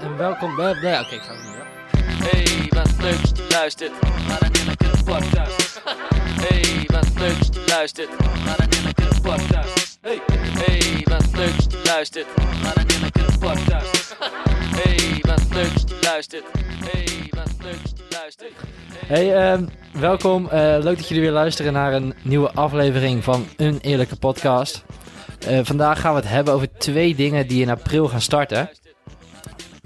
en welkom bij... Nee, oké, ik ga het niet meer. Hey, wat leuk dat je luistert naar een heerlijke podcast. Hey, wat leuk dat je luistert naar een heerlijke podcast. Hey, hey, wat leuk dat je luistert naar een heerlijke podcast. Hey, wat leuk dat je luistert. Hey, wat leuk dat je luistert. Hey, ehm, welkom. Eh, leuk dat jullie weer luisteren naar een nieuwe aflevering van Een Eerlijke Podcast. Eh, vandaag gaan we het hebben over twee dingen die in april gaan starten.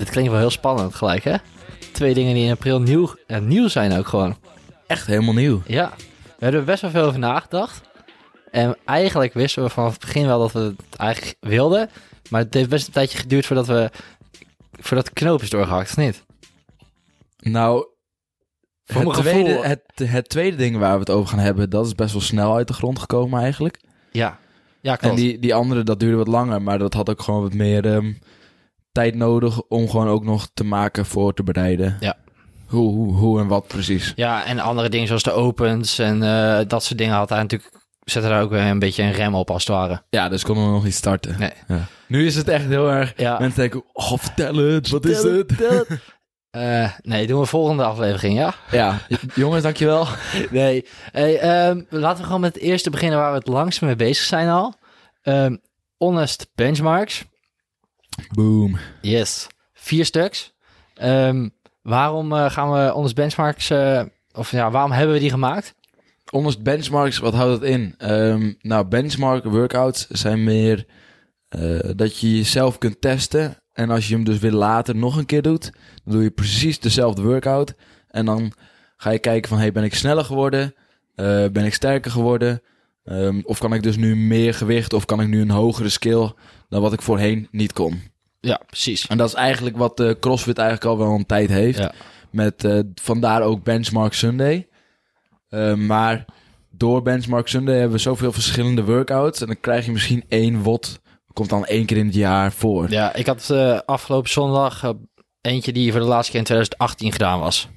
Dit klinkt wel heel spannend gelijk, hè? Twee dingen die in april nieuw, eh, nieuw zijn ook gewoon. Echt helemaal nieuw. Ja, we hebben er best wel veel over nagedacht. En eigenlijk wisten we vanaf het begin wel dat we het eigenlijk wilden. Maar het heeft best een tijdje geduurd voordat we... Voordat de knoop is doorgehakt, of niet? Nou, Voor het tweede, gevoel- het, het tweede ding waar we het over gaan hebben, dat is best wel snel uit de grond gekomen eigenlijk. Ja. Ja, En klopt. die, die andere, dat duurde wat langer, maar dat had ook gewoon wat meer ehm, tijd nodig om gewoon ook nog te maken, voor te bereiden. Ja. Hoe, hoe, hoe en wat precies. Ja, en andere dingen zoals de opens en eh, dat soort dingen had hij natuurlijk... Zette daar ook weer een beetje een rem op als het ware. Ja, dus konden we nog niet starten. Nee. Ja. Nu is het echt heel erg... Ja. Mensen denken, oh, vertel het, wat is het? Eh, nee, doen we volgende aflevering, ja? Ja, jongens, dankjewel. Nee. Hey, ehm, laten we gewoon met het eerste beginnen waar we het langst mee bezig zijn al. Ehm, honest benchmarks. Boom. Yes. Vier stuks. Ehm, waarom eh, gaan we honest benchmarks... eh, of ja, waarom hebben we die gemaakt? Honest benchmarks, wat houdt dat in? Ehm, nou, benchmark workouts zijn meer eh, dat je jezelf kunt testen. En als je hem dus weer later nog een keer doet, dan doe je precies dezelfde workout. En dan ga je kijken van, hey, ben ik sneller geworden? Ben ik sterker geworden? Ehm, of kan ik dus nu meer gewicht? Of kan ik nu een hogere skill dan wat ik voorheen niet kon? Ja, precies. En dat is eigenlijk wat eh, CrossFit eigenlijk al wel een tijd heeft. Ja. Met eh, vandaar ook Benchmark Sunday. Eh, maar door Benchmark Sunday hebben we zoveel verschillende workouts. En dan krijg je misschien één WOD. Komt dan één keer in het jaar voor. Ja, ik had afgelopen zondag eentje die voor de laatste keer in 2018 gedaan was.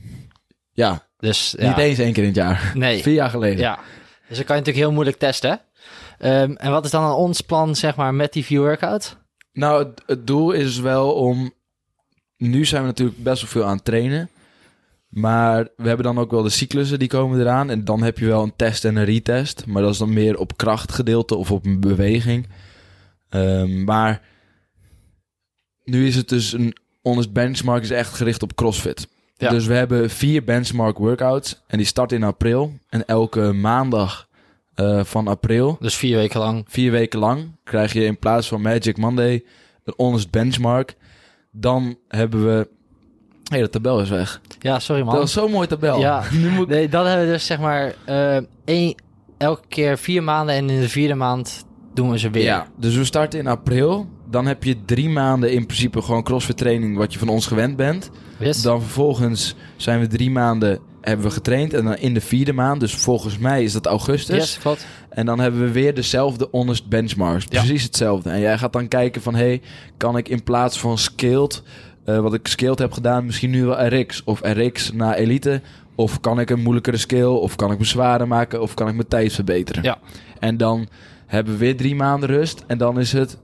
Ja, Dus ja. niet eens één keer in het jaar. Nee. Vier jaar geleden. Ja, dus dat kan je natuurlijk heel moeilijk testen. Ehm, en wat is dan ons plan, zeg maar, met die view workout? Nou, het, het doel is wel om... Nu zijn we natuurlijk best wel veel aan het trainen. Maar we hebben dan ook wel de cyclussen die komen eraan. En dan heb je wel een test en een retest. Maar dat is dan meer op krachtgedeelte of op een beweging. Ehm, maar nu is het dus een... Ons benchmark is echt gericht op CrossFit. Ja. Dus we hebben vier benchmark workouts. En die starten in april. En elke maandag eh, van april Dus vier weken lang. vier weken lang krijg je in plaats van Magic Monday een honest benchmark. Dan hebben we... Hé, hey, de tabel is weg. Ja, sorry man. Dat was zo'n mooi tabel. Ja. nu moet. Nee, dan hebben we dus, zeg maar, eh, één, elke keer vier maanden en in de vierde maand doen we ze weer. Ja, dus we starten in april. Dan heb je drie maanden in principe gewoon crossfit training wat je van ons gewend bent. Yes. Dan vervolgens zijn we drie maanden hebben we getraind. En dan in de vierde maand, dus volgens mij is dat augustus. yes, klopt. En dan hebben we weer dezelfde honest benchmarks. Ja. Precies hetzelfde. En jij gaat dan kijken van... hey, kan ik in plaats van skilled... eh, wat ik skilled heb gedaan... misschien nu wel RX of RX naar elite... of kan ik een moeilijkere skill... of kan ik me zwaarder maken... of kan ik mijn tijd verbeteren. Ja. En dan hebben we weer drie maanden rust... en dan is het...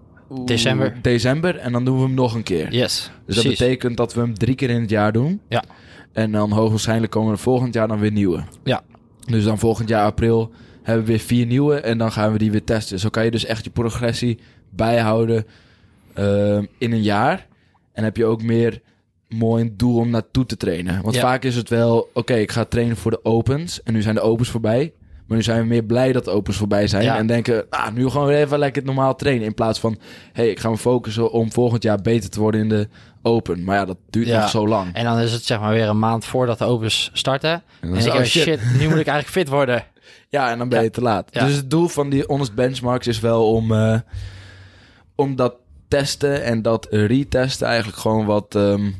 December. December en dan doen we hem nog een keer. Yes, Dus dat betekent dat we hem drie keer in het jaar doen. Ja. En dan hoogwaarschijnlijk komen er volgend jaar dan weer nieuwe. Ja. Dus dan volgend jaar april hebben we weer vier nieuwe en dan gaan we die weer testen. Zo kan je dus echt je progressie bijhouden ehm, in een jaar. En heb je ook meer mooi een doel om naartoe te trainen. Want Ja. vaak is het wel, oké, ik ga trainen voor de opens. En nu zijn de opens voorbij. Maar nu zijn we meer blij dat de opens voorbij zijn. Ja. En denken, ah, nu gewoon weer even lekker normaal trainen. In plaats van, hey, ik ga me focussen om volgend jaar beter te worden in de open. Maar ja, dat duurt Ja. nog zo lang. En dan is het zeg maar weer een maand voordat de opens starten. En En dan denk je, oh, shit. nu moet ik eigenlijk fit worden. Ja, en dan ben je Ja. te laat. Dus het doel van die honest benchmarks is wel om, eh, om dat testen en dat retesten eigenlijk gewoon wat, ehm,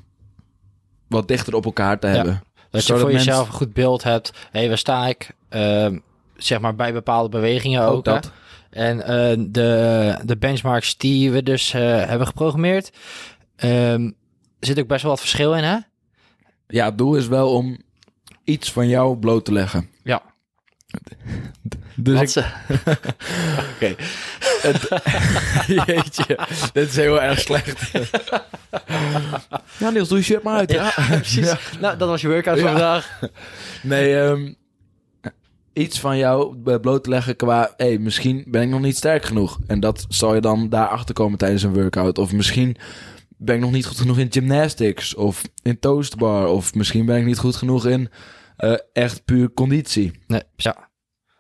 wat dichter op elkaar te hebben. Dat je Zodat voor mensen- jezelf een goed beeld hebt. Hé, waar sta ik? Ehm, zeg maar bij bepaalde bewegingen ook. Ook hè? dat. En eh, de, de benchmarks die we dus eh, hebben geprogrammeerd. ehm, zit ook best wel wat verschil in, hè? Ja, het doel is wel om iets van jou bloot te leggen. Ja. Dus ik, ze... Oké. jeetje, dit is heel erg slecht. ja, Niels, doe je shirt maar uit. Ja, precies. Nou, dat was je workout van Ja. vandaag. Nee, ehm, iets van jou bloot te leggen qua... hey, misschien ben ik nog niet sterk genoeg. En dat zal je dan daarachter komen tijdens een workout. Of misschien ben ik nog niet goed genoeg in gymnastics. Of in toastbar. Of misschien ben ik niet goed genoeg in eh, echt puur conditie. Nee, ja.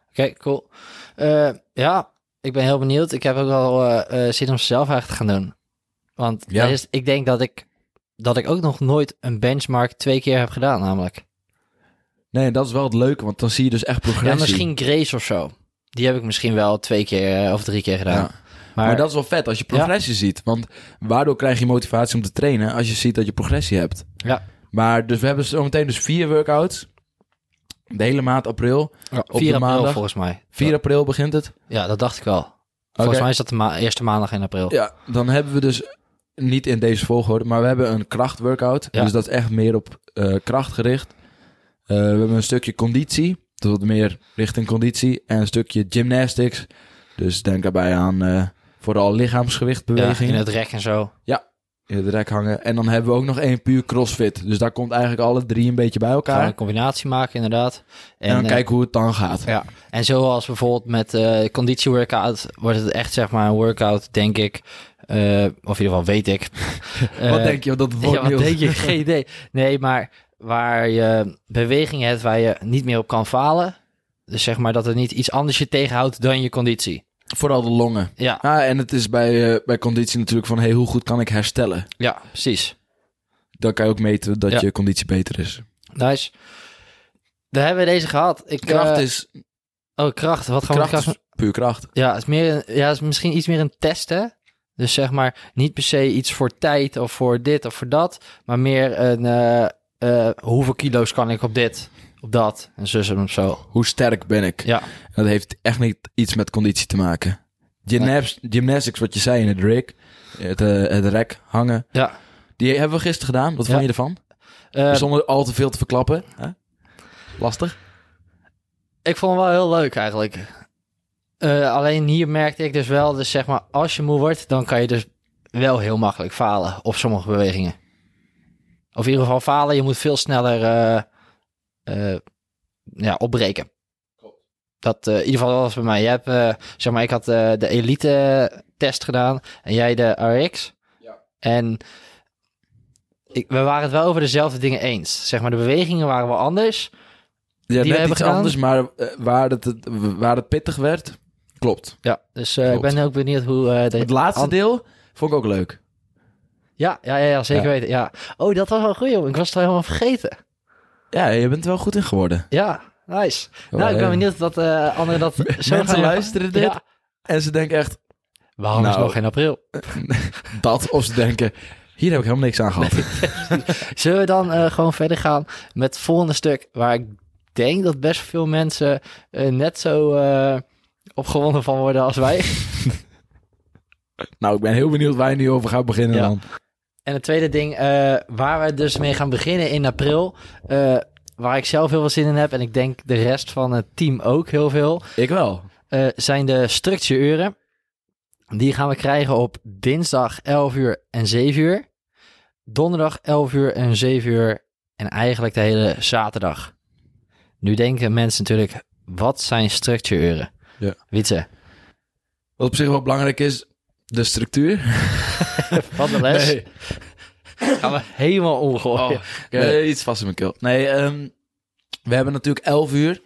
Oké, cool. Eh, ja, ik ben heel benieuwd. Ik heb ook wel eh, zin om zelf eigenlijk te gaan doen. Want Ja. is, ik denk dat ik, dat ik ook nog nooit een benchmark twee keer heb gedaan, namelijk. Nee, dat is wel het leuke. Want dan zie je dus echt Ja, progressie. misschien Grace of zo. Die heb ik misschien wel twee keer eh, of drie keer gedaan. Ja. Maar, Maar, dat is wel vet als je progressie ziet. Want waardoor krijg je motivatie om te trainen als je ziet dat je progressie hebt. Ja. Maar dus we hebben zometeen dus vier workouts. De hele maand april. ja, op 4 de april maandag. volgens mij. 4 april begint het. Ja, dat dacht ik wel. Volgens mij is dat de ma- eerste maandag in april. Ja, dan hebben we dus niet in deze volgorde, maar we hebben een krachtworkout. Ja. Dus dat is echt meer op eh, kracht gericht. Eh, we hebben een stukje conditie. Dat wordt meer richting conditie. En een stukje gymnastics. Dus denk daarbij aan eh, vooral Ja, lichaamsgewichtbewegingen. in het rek en zo. in het rek hangen. En dan hebben we ook nog één puur crossfit. Dus daar komt eigenlijk alle drie een beetje bij Gaan elkaar. een combinatie maken, inderdaad. En, dan eh, kijken hoe het dan gaat. Ja, en zoals bijvoorbeeld met eh conditieworkout wordt het echt zeg maar een workout, denk ik. of in ieder geval weet ik. wat denk je dat het wordt, Ja, wat denk je? Geen idee. Nee, maar waar je bewegingen hebt waar je niet meer op kan falen. Dus zeg maar dat er niet iets anders je tegenhoudt dan je conditie. Vooral de longen. Ja, Ah, en het is bij, eh, bij conditie natuurlijk van... Hey, hoe goed kan ik herstellen? ja precies. Dan kan je ook meten dat Ja. je conditie beter is. Nice. Daar hebben we deze gehad. Ik, Kracht eh, is, Oh, kracht. Wat gaan we kracht met kracht? is puur kracht. Ja, het is, meer, een- ja, het is misschien iets meer een test, hè? Dus zeg maar, niet per se iets voor tijd of voor dit of voor dat, maar meer een eh, eh, hoeveel kilo's kan ik op dit, op dat en zus en zo. Hoe sterk ben ik? Ja, En dat heeft echt niet iets met conditie te maken. Gymnas- Gymnastics, wat je zei in het rig, het, eh, het rek hangen. ja. Die hebben we gisteren gedaan. Wat Ja. vond je ervan? Eh, Zonder al te veel te verklappen. Lastig. ik vond het wel heel leuk eigenlijk. Alleen hier merkte ik dus wel, dus zeg maar, als je moe wordt, dan kan je dus wel heel makkelijk falen op sommige bewegingen. Of in ieder geval falen, je moet veel sneller eh, eh, ja, opbreken. Dat eh, in ieder geval was bij mij. Jij hebt, eh, zeg maar, ik had eh, de elite test gedaan en jij de RX. Ja. En ik, we waren het wel over dezelfde dingen eens. Zeg maar, de bewegingen waren wel anders. Ja, we net hebben iets gedaan? anders, maar waar, het, het- waar het pittig werd, klopt. Ja, dus eh, ik ben ook benieuwd hoe... eh, de, Het laatste deel vond ik ook leuk. Ja, ja, ja, ja zeker Ja. weten. Ja. Oh, dat was wel goed, joh. Ik was het al helemaal vergeten. Ja, je bent er wel goed in geworden. Ja, nice. nou, ik ben benieuwd dat eh, anderen dat zo Mensen gaan luisteren dit Ja. en ze denken echt Waarom is Nou. het nog geen april? dat. Of ze denken, hier heb ik helemaal niks aan gehad. Zullen we dan eh, gewoon verder gaan met het volgende stuk... waar ik denk dat best veel mensen eh, net zo opgewonden van worden als wij. nou, ik ben heel benieuwd waar je nu over gaat beginnen Ja. dan. En het tweede ding eh, waar we dus mee gaan beginnen in april... eh, waar ik zelf heel veel zin in heb... en ik denk de rest van het team ook heel veel... Ik wel. eh, zijn de structuuren. Die gaan we krijgen op dinsdag 11 uur en 7 uur. Donderdag 11 uur en 7 uur. En eigenlijk de hele zaterdag. Nu denken mensen natuurlijk, wat zijn structuuren? Ja. Wietse, Wat op zich wel belangrijk is, de structuur. van de les Nee. gaan we helemaal omgooien. Oh, eh, iets vast in mijn keel. Nee, ehm, we hebben natuurlijk 11 uur.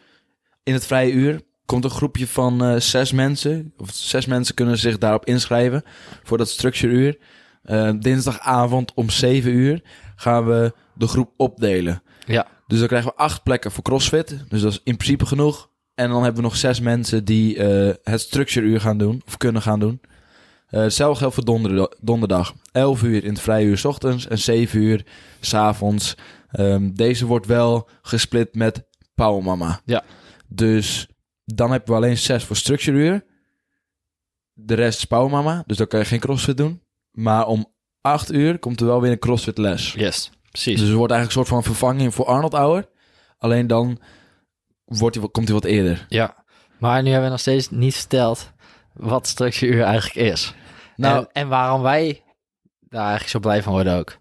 In het vrije uur komt een groepje van eh, zes mensen. Of zes mensen kunnen zich daarop inschrijven voor dat structureuur. Eh, dinsdagavond om 7 uur gaan we de groep opdelen. Ja. Dus dan krijgen we acht plekken voor CrossFit. Dus dat is in principe genoeg. En dan hebben we nog zes mensen die eh, het structureuur gaan doen. Of kunnen gaan doen. Eh, hetzelfde geldt voor donderdag, donderdag. 11 uur in het vrije uur 's ochtends en 7 uur 's avonds. Ehm, deze wordt wel gesplit met Power Mama. Ja. Dus dan hebben we alleen 6 voor structureuur. De rest is Power Mama. Dus dan kan je geen CrossFit doen. Maar om 8 uur komt er wel weer een CrossFit les. Yes, precies. Dus het wordt eigenlijk een soort van vervanging voor Arnold Hour. Alleen dan wordt hij, komt hij wat eerder. Ja. Maar nu hebben we nog steeds niet verteld wat structuuruur eigenlijk is. Nou, en, en waarom wij daar eigenlijk zo blij van worden ook.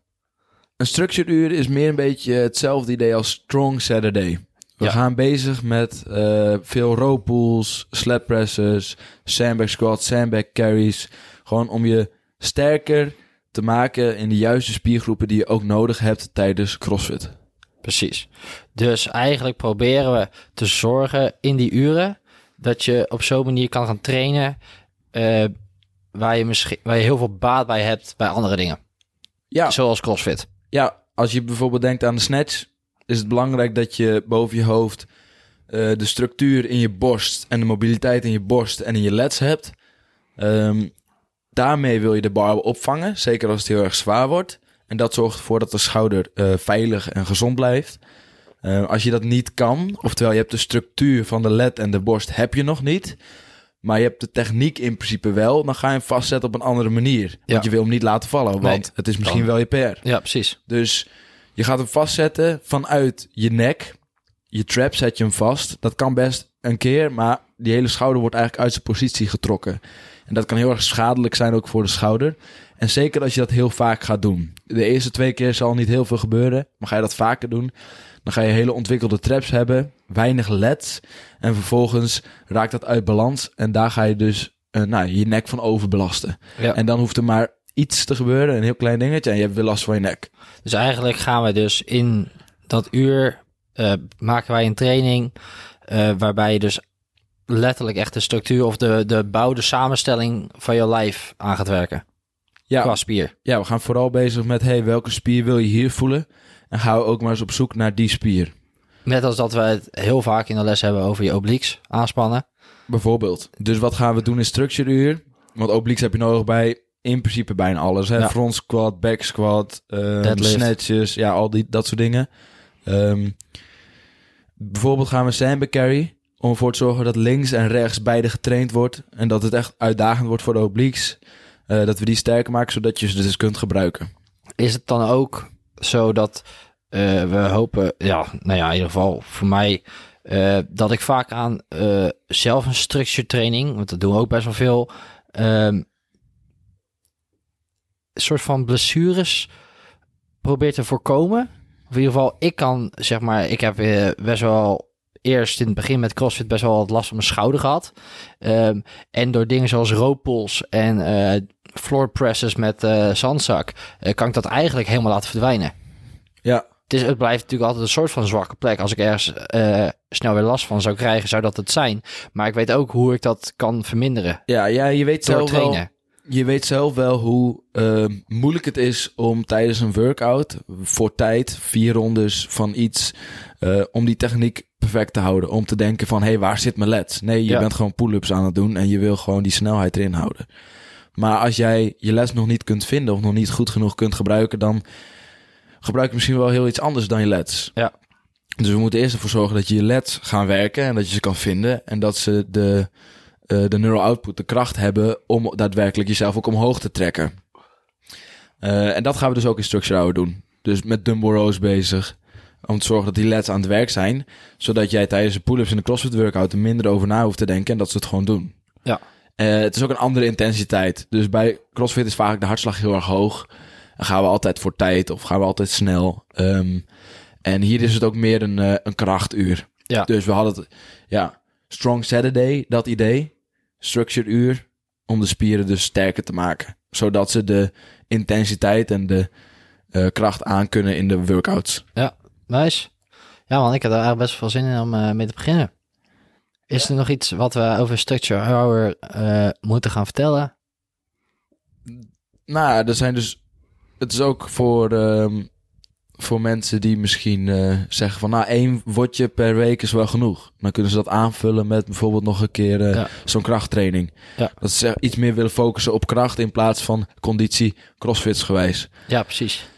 Een structured uur is meer een beetje hetzelfde idee als Strong Saturday. We Ja. gaan bezig met eh, veel row pulls, sled presses, sandbag squats, sandbag carries. Gewoon om je sterker te maken in de juiste spiergroepen die je ook nodig hebt tijdens CrossFit. Precies. Dus eigenlijk proberen we te zorgen in die uren dat je op zo'n manier kan gaan trainen eh, waar, je misschien, waar je heel veel baat bij hebt bij andere dingen. Ja, Zoals CrossFit. ja, als je bijvoorbeeld denkt aan de snatch, is het belangrijk dat je boven je hoofd eh, de structuur in je borst en de mobiliteit in je borst en in je lets hebt. Ehm, daarmee wil je de bar opvangen, zeker als het heel erg zwaar wordt. En dat zorgt ervoor dat de schouder eh, veilig en gezond blijft. Eh, als je dat niet kan, oftewel je hebt de structuur van de led en de borst heb je nog niet, maar je hebt de techniek in principe wel, dan ga je hem vastzetten op een andere manier. Ja. Want je wil hem niet laten vallen, Nee, want het is misschien wel je PR. Ja, precies. Dus je gaat hem vastzetten vanuit je nek. Je trap zet je hem vast. Dat kan best een keer, maar die hele schouder wordt eigenlijk uit zijn positie getrokken. En dat kan heel erg schadelijk zijn ook voor de schouder. En zeker als je dat heel vaak gaat doen. De eerste twee keer zal niet heel veel gebeuren, maar ga je dat vaker doen, dan ga je hele ontwikkelde traps hebben, weinig leds. En vervolgens raakt dat uit balans en daar ga je dus eh, nou, je nek van overbelasten. Ja. En dan hoeft er maar iets te gebeuren, een heel klein dingetje, en je hebt weer last van je nek. Dus eigenlijk gaan we dus in dat uur eh, maken wij een training eh, waarbij je dus letterlijk echt de structuur of de, de bouw, de samenstelling van je lijf aan gaat werken. Ja, Qua spier. ja, we gaan vooral bezig met hey, welke spier wil je hier voelen? En we ook maar eens op zoek naar die spier. Net als dat we het heel vaak in de les hebben over je obliques aanspannen. Bijvoorbeeld. Dus wat gaan we doen in structure uur? Want obliques heb je nodig bij in principe bijna alles. Hè? Ja. Front squat, back squat, Deadlift. snatches, ja, al die, dat soort dingen. Ehm, bijvoorbeeld gaan we sandbag carry. Om ervoor te zorgen dat links en rechts beide getraind wordt. En dat het echt uitdagend wordt voor de obliques. Eh, dat we die sterker maken, zodat je ze dus kunt gebruiken. Is het dan ook zo dat eh, we hopen, ja, nou ja, in ieder geval voor mij, eh, dat ik vaak aan eh, zelf een structure training, want dat doen we ook best wel veel, ehm, soort van blessures probeer te voorkomen. Of in ieder geval, ik kan, zeg maar, ik heb best wel eerst in het begin met CrossFit best wel wat last van mijn schouder gehad. Ehm, en door dingen zoals rooppols en floor presses met eh, zandzak, eh, kan ik dat eigenlijk helemaal laten verdwijnen. Ja, Het, is, het blijft natuurlijk altijd een soort van zwakke plek. Als ik ergens eh, snel weer last van zou krijgen, zou dat het zijn. Maar ik weet ook hoe ik dat kan verminderen. ja, ja je weet zelf wel... trainen. Je weet zelf wel hoe moeilijk het is om tijdens een workout voor tijd, vier rondes van iets, om die techniek perfect te houden. Om te denken van, hé, hey, waar zit mijn led? Nee, je Ja. bent gewoon pull-ups aan het doen en je wil gewoon die snelheid erin houden. Maar als jij je les nog niet kunt vinden of nog niet goed genoeg kunt gebruiken, dan gebruik je misschien wel heel iets anders dan je leds. Ja. Dus we moeten eerst ervoor zorgen dat je je leds gaan werken en dat je ze kan vinden en dat ze de, eh, de neural output, de kracht hebben om daadwerkelijk jezelf ook omhoog te trekken. Eh, en dat gaan we dus ook in Structure Hour doen. Dus met dumbbell rows bezig. Om te zorgen dat die leds aan het werk zijn. Zodat jij tijdens de pull-ups en de CrossFit workout er minder over na hoeft te denken. En dat ze het gewoon doen. Ja. Eh, het is ook een andere intensiteit. Dus bij CrossFit is vaak de hartslag heel erg hoog. Dan gaan we altijd voor tijd of gaan we altijd snel. Ehm, en hier is het ook meer een, eh, een krachtuur. Ja. Dus we hadden het, ja, Strong Saturday, dat idee. Structured uur, om de spieren dus sterker te maken. Zodat ze de intensiteit en de eh, kracht aankunnen in de workouts. Nice. Ja man, ik heb er eigenlijk best veel zin in om mee te beginnen. Is er nog iets wat we over Structure Hour eh, moeten gaan vertellen? Nou, er zijn dus. Het is ook voor, ehm, voor mensen die misschien eh, zeggen van nou, één wordje per week is wel genoeg. Dan kunnen ze dat aanvullen met bijvoorbeeld nog een keer eh, Ja. zo'n krachttraining. Ja. Dat ze iets meer willen focussen op kracht in plaats van conditie, crossfits gewijs. Ja, precies.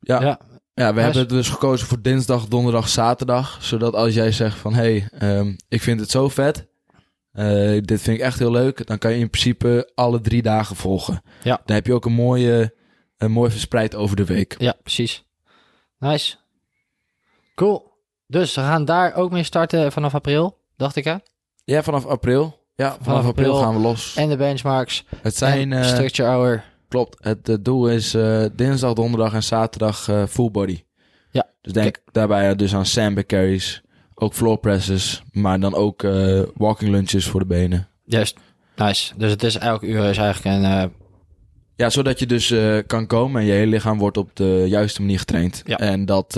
Ja, ja. Ja, we hebben dus gekozen voor dinsdag, donderdag, zaterdag. Zodat als jij zegt van hé, hey, ehm, ik vind het zo vet. eh, dit vind ik echt heel leuk. Dan kan je in principe alle drie dagen volgen. Ja. Dan heb je ook een mooie, een mooi verspreid over de week. ja, precies. Nice. Cool. Dus we gaan daar ook mee starten vanaf april, dacht ik hè? Ja, vanaf april. Ja, vanaf, Vanaf april, april. gaan we los. En de benchmarks. het zijn, eh, structure hour. Klopt, het, doel is eh, dinsdag, donderdag en zaterdag eh, full body. Ja. Dus denk daarbij dus aan sandbag carries, ook floor presses, maar dan ook eh, walking lunges voor de benen. Juist. Nice. Dus het is elke uur is eigenlijk een... Ja, zodat je dus kan komen en je hele lichaam wordt op de juiste manier getraind. Ja. En dat...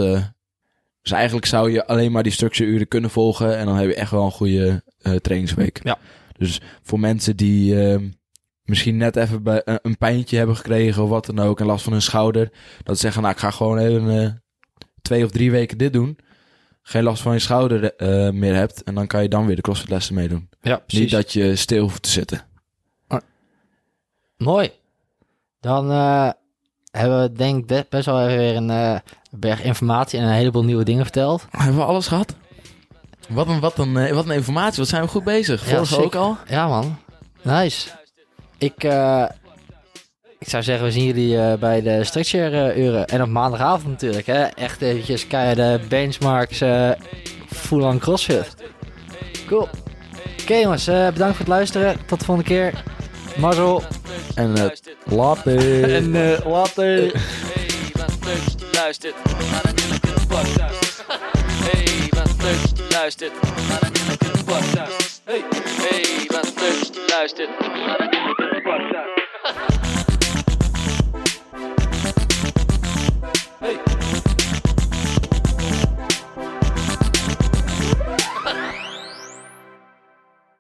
dus eigenlijk zou je alleen maar die structure uren kunnen volgen en dan heb je echt wel een goede trainingsweek. Ja. Dus voor mensen die eh, misschien net even bij, een, een pijntje hebben gekregen of wat dan ook en last van hun schouder, dat ze zeggen, nou ik ga gewoon even eh, twee of drie weken dit doen. Geen last van je schouder eh, meer hebt en dan kan je dan weer de CrossFit lessen meedoen. ja, precies. Niet dat je stil hoeft te zitten. Mooi. Dan eh, hebben we denk ik best wel even weer een berg informatie en een heleboel nieuwe dingen verteld. Hebben we alles gehad? Wat een, wat een, wat een informatie. Wat zijn we goed bezig. Ja, Vorige sick. ook al. Ja man. Nice. Ik, eh, ik zou zeggen, we zien jullie eh, bij de structure eh, uren. En op maandagavond natuurlijk. Hè? Echt eventjes de benchmarks uh, full on crossfit. Cool. Oké jongens, eh, bedankt voor het luisteren. Tot de volgende keer. Marzel. En uh, later. En uh, later. Luistert naar een Eerlijke Podcast. Hey, wat leuk je luistert naar een Eerlijke Podcast. Hey, hey, wat leuk luistert